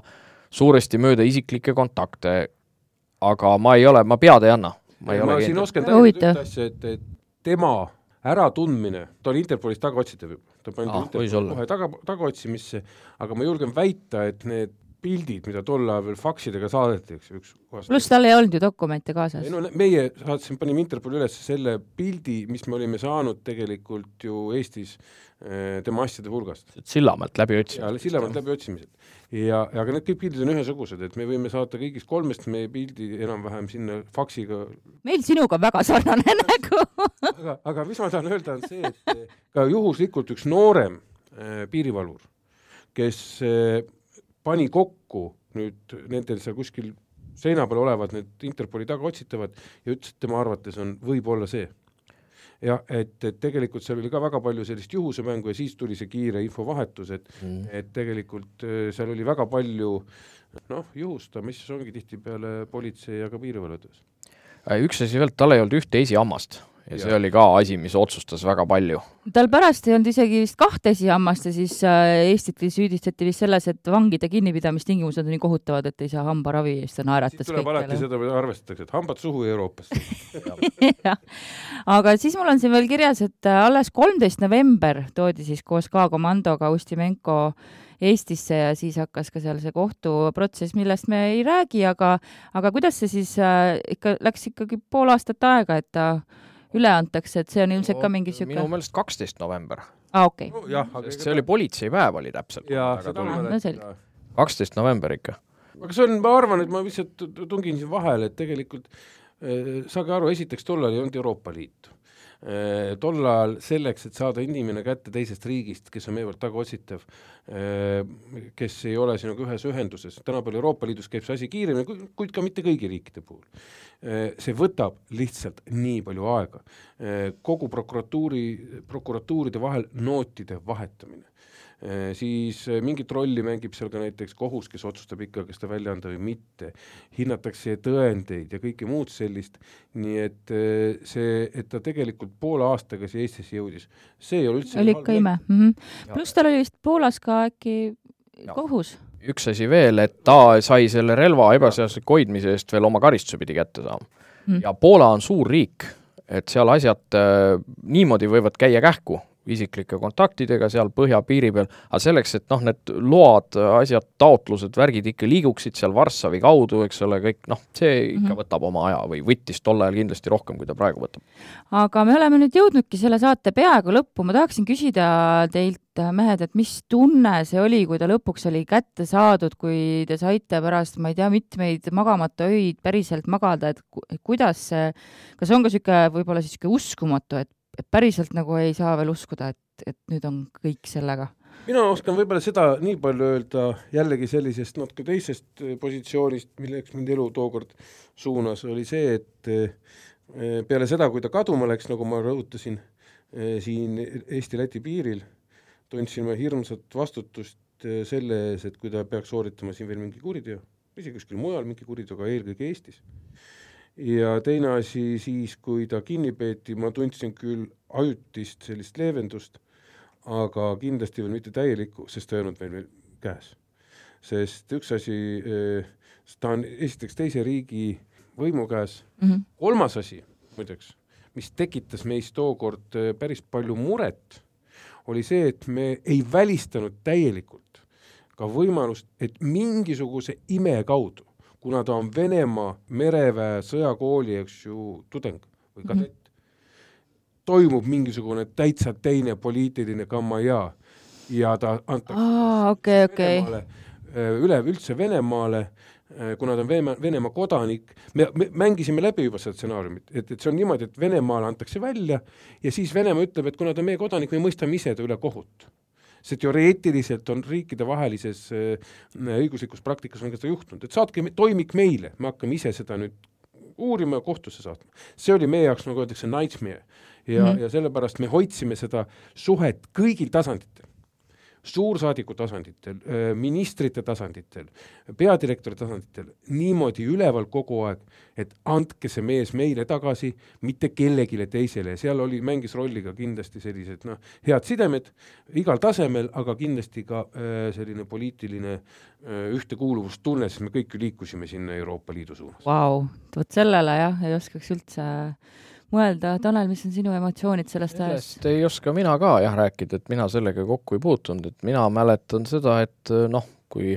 suuresti mööda isiklikke kontakte aga ma ei ole, ma pead ei anna. ma, ei ma siin oskan täiendada ühte asja, et, et tema äratundmine, ta oli Interpolis tagaotsitav juba, ta pandi ah, Interpoli kohe taga, tagaotsimisse, aga ma julgen väita, et need pildid, mida tol ajal veel faksidega saadeti, eks ju, üks kohast. pluss tal ei olnud ju dokumente kaasas. no meie saatsime, panime Interpoli üles selle pildi, mis me olime saanud tegelikult ju Eestis äh, tema asjade hulgast. Sillamäelt läbi otsimised. Sillamäelt läbi otsimised ja, aga need kõik pildid on ühesugused, et me võime saata kõigist kolmest meie pildi enam-vähem sinna faksiga. meil sinuga väga sarnane nägu aga, aga mis ma tahan öelda, on see, et ka juhuslikult üks noorem äh, piirivalvur, kes äh, pani kokku nüüd nendel seal kuskil seina peal olevad need Interpoli tagaotsitavad ja ütles, et tema arvates on võib-olla see jah, et, et tegelikult seal oli ka väga palju sellist juhusemängu ja siis tuli see kiire infovahetus, et mm. et tegelikult äh, seal oli väga palju noh, juhustamist, mis ongi tihtipeale politsei ja ka piirivalve töös. Äh, üks asi veel, tal ei olnud ühte esihammast ja see oli ka asi, mis otsustas väga palju. tal pärast ei olnud isegi vist kahte esihammast ja siis äh, Eestit süüdistati vist selles, et vangide kinnipidamistingimused on nii kohutavad, et ei saa hambaravi eest, ta naeratas siis tuleb alati seda arvestatakse, et hambad suhu Euroopasse. Jah, aga siis mul on siin veel kirjas, et äh, alles kolmteist november toodi siis koos K-komandoga Ustimenko Eestisse ja siis hakkas ka seal see kohtuprotsess, millest me ei räägi, aga, aga kuidas see siis äh, ikka läks ikkagi pool aastat aega, et ta äh, üle antakse, et see on ilmselt no, ka mingi niisugune minu meelest kaksteist november. aa, okei okay. no,. sest see oli politseipäev oli täpselt. kaksteist november ikka. aga see on, ma arvan, et ma lihtsalt tungin siin vahele, et tegelikult äh, saage aru, esiteks tollal ei olnud Euroopa Liitu tol ajal selleks, et saada inimene kätte teisest riigist, kes on meevõrd tagaotsitav, äh, kes ei ole sinuga ühes ühenduses, tänapäeval Euroopa Liidus käib see asi kiiremini, kuid ka mitte kõigi riikide puhul. Äh, see võtab lihtsalt nii palju aega. kogu prokuratuuri, prokuratuuride vahel nootide vahetamine Äh, siis äh, mingit rolli mängib seal ka näiteks kohus, kes otsustab ikka, kas ta välja anda või mitte, hinnatakse tõendeid ja kõike muud sellist, nii et äh, see, et ta tegelikult poole aastaga siia Eestisse jõudis, see ei ole üldse oli ikka ime. mm -hmm.. pluss tal oli vist Poolas ka äkki ja. kohus. Üks asi veel, et ta sai selle relva ebaseadusliku hoidmise eest veel oma karistuse pidi kätte saama. Mm.. ja Poola on suur riik, et seal asjad äh, niimoodi võivad käia kähku, isiklike kontaktidega seal põhjapiiri peal, aga selleks, et noh, need load, asjad, taotlused, värgid ikka liiguksid seal Varssavi kaudu, eks ole, kõik noh, see ikka mm -hmm. võtab oma aja või võttis tol ajal kindlasti rohkem, kui ta praegu võtab. aga me oleme nüüd jõudnudki selle saate peaaegu lõppu, ma tahaksin küsida teilt, mehed, et mis tunne see oli, kui ta lõpuks oli kätte saadud, kui te saite pärast, ma ei tea, mitmeid magamata öid päriselt magada, et kuidas see, kas on ka niisugune võib-olla siis niisugune uskumatu, et et päriselt nagu ei saa veel uskuda, et, et nüüd on kõik sellega. mina oskan võib-olla seda nii palju öelda jällegi sellisest natuke teisest eh, positsioonist, milleks mind elu tookord suunas, oli see, et eh, peale seda, kui ta kaduma läks, nagu ma rõhutasin, eh, siin Eesti-Läti piiril, tundsin ma hirmsat vastutust selle ees, et kui ta peaks sooritama siin veel mingi kuriteo, isegi kuskil mujal mingi kuriteo, aga eelkõige Eestis ja teine asi siis, kui ta kinni peeti, ma tundsin küll ajutist sellist leevendust, aga kindlasti veel mitte täielikku, sest ta ei olnud veel käes. sest üks asi, eh, ta on esiteks teise riigi võimu käes mm, -hmm. kolmas asi muideks, mis tekitas meis tookord eh, päris palju muret, oli see, et me ei välistanud täielikult ka võimalust, et mingisuguse ime kaudu kuna ta on Venemaa mereväe sõjakooli, eks ju, tudeng või kadett mm., toimub mingisugune täitsa teine poliitiline kammajaa ja ta antakse aa, okei. Venemaale, üleüldse Venemaale Äh, kuna ta on Vene, Venemaa kodanik, me, me mängisime läbi juba seda stsenaariumit, et, et see on niimoodi, et Venemaale antakse välja ja siis Venemaa ütleb, et kuna ta on meie kodanik, me mõistame ise ta üle kohut. See teoreetiliselt on riikidevahelises äh, õiguslikus praktikas on ka seda juhtunud, et saatke toimik meile, me hakkame ise seda nüüd uurima ja kohtusse saatma. see oli meie jaoks, nagu öeldakse, nightmare ja mm, -hmm. ja sellepärast me hoidsime seda suhet kõigil tasanditel suursaadiku tasanditel, ministrite tasanditel, peadirektori tasanditel niimoodi üleval kogu aeg, et andke see mees meile tagasi, mitte kellelegi teisele ja seal oli, mängis rolli ka kindlasti sellised noh, head sidemed igal tasemel, aga kindlasti ka äh, selline poliitiline äh, ühtekuuluvustunne, sest me kõik ju liikusime sinna Euroopa Liidu suunas. Vau, vot sellele jah, ei oskaks üldse mõelda, Tanel, mis on sinu emotsioonid sellest ajast? sellest ei oska mina ka jah rääkida, et mina sellega kokku ei puutunud, et mina mäletan seda, et noh, kui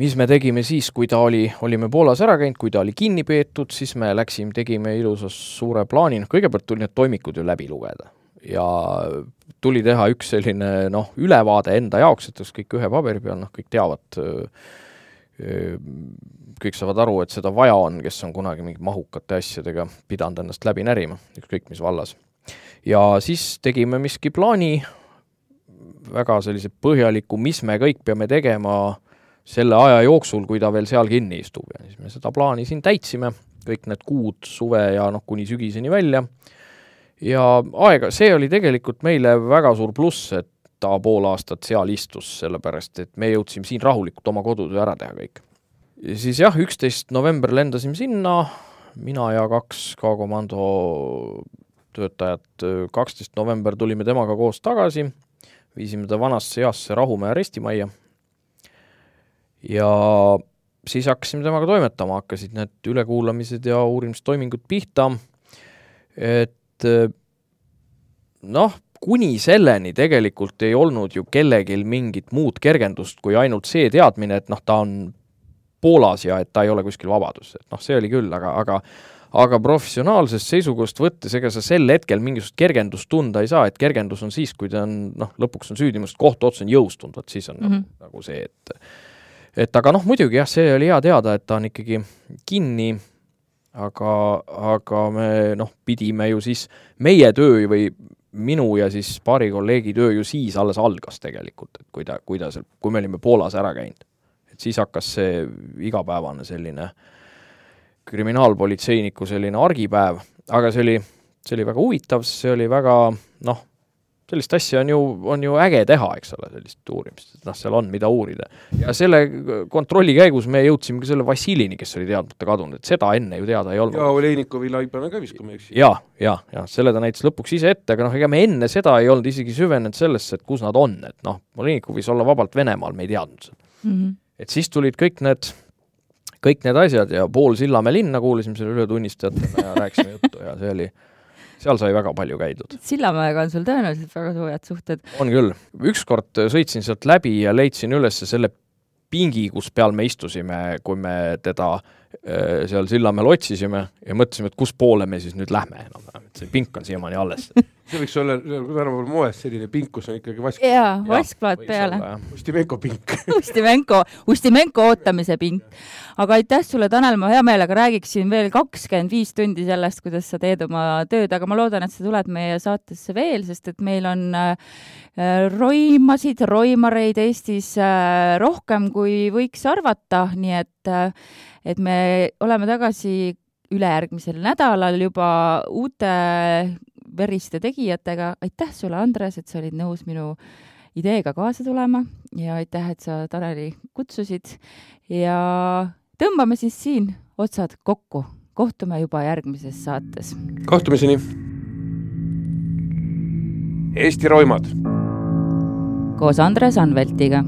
mis me tegime siis, kui ta oli, olime Poolas ära käinud, kui ta oli kinni peetud, siis me läksime, tegime ilusa suure plaani, noh kõigepealt tuli need toimikud ju läbi lugeda ja tuli teha üks selline noh, ülevaade enda jaoks, et kõik ühe paberi peal, noh kõik teavad kõik saavad aru, et seda vaja on, kes on kunagi mingi mahukate asjadega pidanud ennast läbi närima, ükskõik mis vallas. ja siis tegime miski plaani, väga sellise põhjaliku, mis me kõik peame tegema selle aja jooksul, kui ta veel seal kinni istub ja siis me seda plaani siin täitsime, kõik need kuud, suve ja noh, kuni sügiseni välja, ja aega, see oli tegelikult meile väga suur pluss, et ta pool aastat seal istus, sellepärast et me jõudsime siin rahulikult oma kodutöö ära teha kõik. ja siis jah, üksteist november lendasime sinna, mina ja kaks K-komando töötajat, kaksteist november tulime temaga koos tagasi, viisime ta vanasse heasse Rahumäe arestimajja ja siis hakkasime temaga toimetama, hakkasid need ülekuulamised ja uurimistoimingud pihta, et noh, kuni selleni tegelikult ei olnud ju kellelgi mingit muud kergendust kui ainult see teadmine, et noh, ta on Poolas ja et ta ei ole kuskil vabaduses, et noh, see oli küll, aga, aga aga professionaalsest seisukohast võttes, ega sa sel hetkel mingisugust kergendust tunda ei saa, et kergendus on siis, kui ta on noh, lõpuks on süüdimust, kohtuotsus on jõustunud, vot siis on mm -hmm. nagu, see, et et aga noh, muidugi jah, see oli hea teada, et ta on ikkagi kinni, aga, aga me noh, pidime ju siis, meie töö või minu ja siis paari kolleegi töö ju siis alles algas tegelikult, et kui ta, kui ta seal, kui me olime Poolas ära käinud. et siis hakkas see igapäevane selline kriminaalpolitseiniku selline argipäev, aga see oli, see oli väga huvitav, see oli väga noh, sellist asja on ju, on ju äge teha, eks ole, sellist uurimist, et noh, seal on, mida uurida. ja selle kontrolli käigus me jõudsime ka selle Vassiljini, kes oli teadmata kadunud, et seda enne ju teada ei olnud. ja Olenikovi laibane ka vist, kui ma ei eksi. ja, ja, ja selle ta näitas lõpuks ise ette, aga noh, ega me enne seda ei olnud isegi süvenenud sellesse, et kus nad on, et noh, Olenikov võis olla vabalt Venemaal, me ei teadnud seda mm. -hmm. et siis tulid kõik need kõik need asjad ja pool Sillamäe linna kuulasime selle ületunnistajatena ja rääkisime juttu ja see oli seal sai väga palju käidud. Sillamäega on sul tõenäoliselt väga soojad suhted. on küll. ükskord sõitsin sealt läbi ja leidsin üles selle pingi, kus peal me istusime, kui me teda äh, seal Sillamäel otsisime ja mõtlesime, et kus poole me siis nüüd lähme enam-vähem, et see pink on siiamaani alles see võiks olla tänapäeval moes selline pink, kus on ikkagi vask. jaa, vaskplaat peale. Ustimenko pink Ustimenko, Ustimenko ootamise pink. Aga aitäh sulle, Tanel, ma hea meelega räägiksin veel kakskümmend viis tundi sellest, kuidas sa teed oma tööd, aga ma loodan, et sa tuled meie saatesse veel, sest et meil on äh, roimasid, roimareid Eestis äh, rohkem, kui võiks arvata, nii et äh, et me oleme tagasi ülejärgmisel nädalal juba uute veriste tegijatega. aitäh sulle, Andres, et sa olid nõus minu ideega kaasa tulema. Ja aitäh, et sa Taneli kutsusid. Ja tõmbame siis siin otsad kokku. kohtume juba järgmises saates. kohtumiseni. Eesti roimad. koos Andres Anveltiga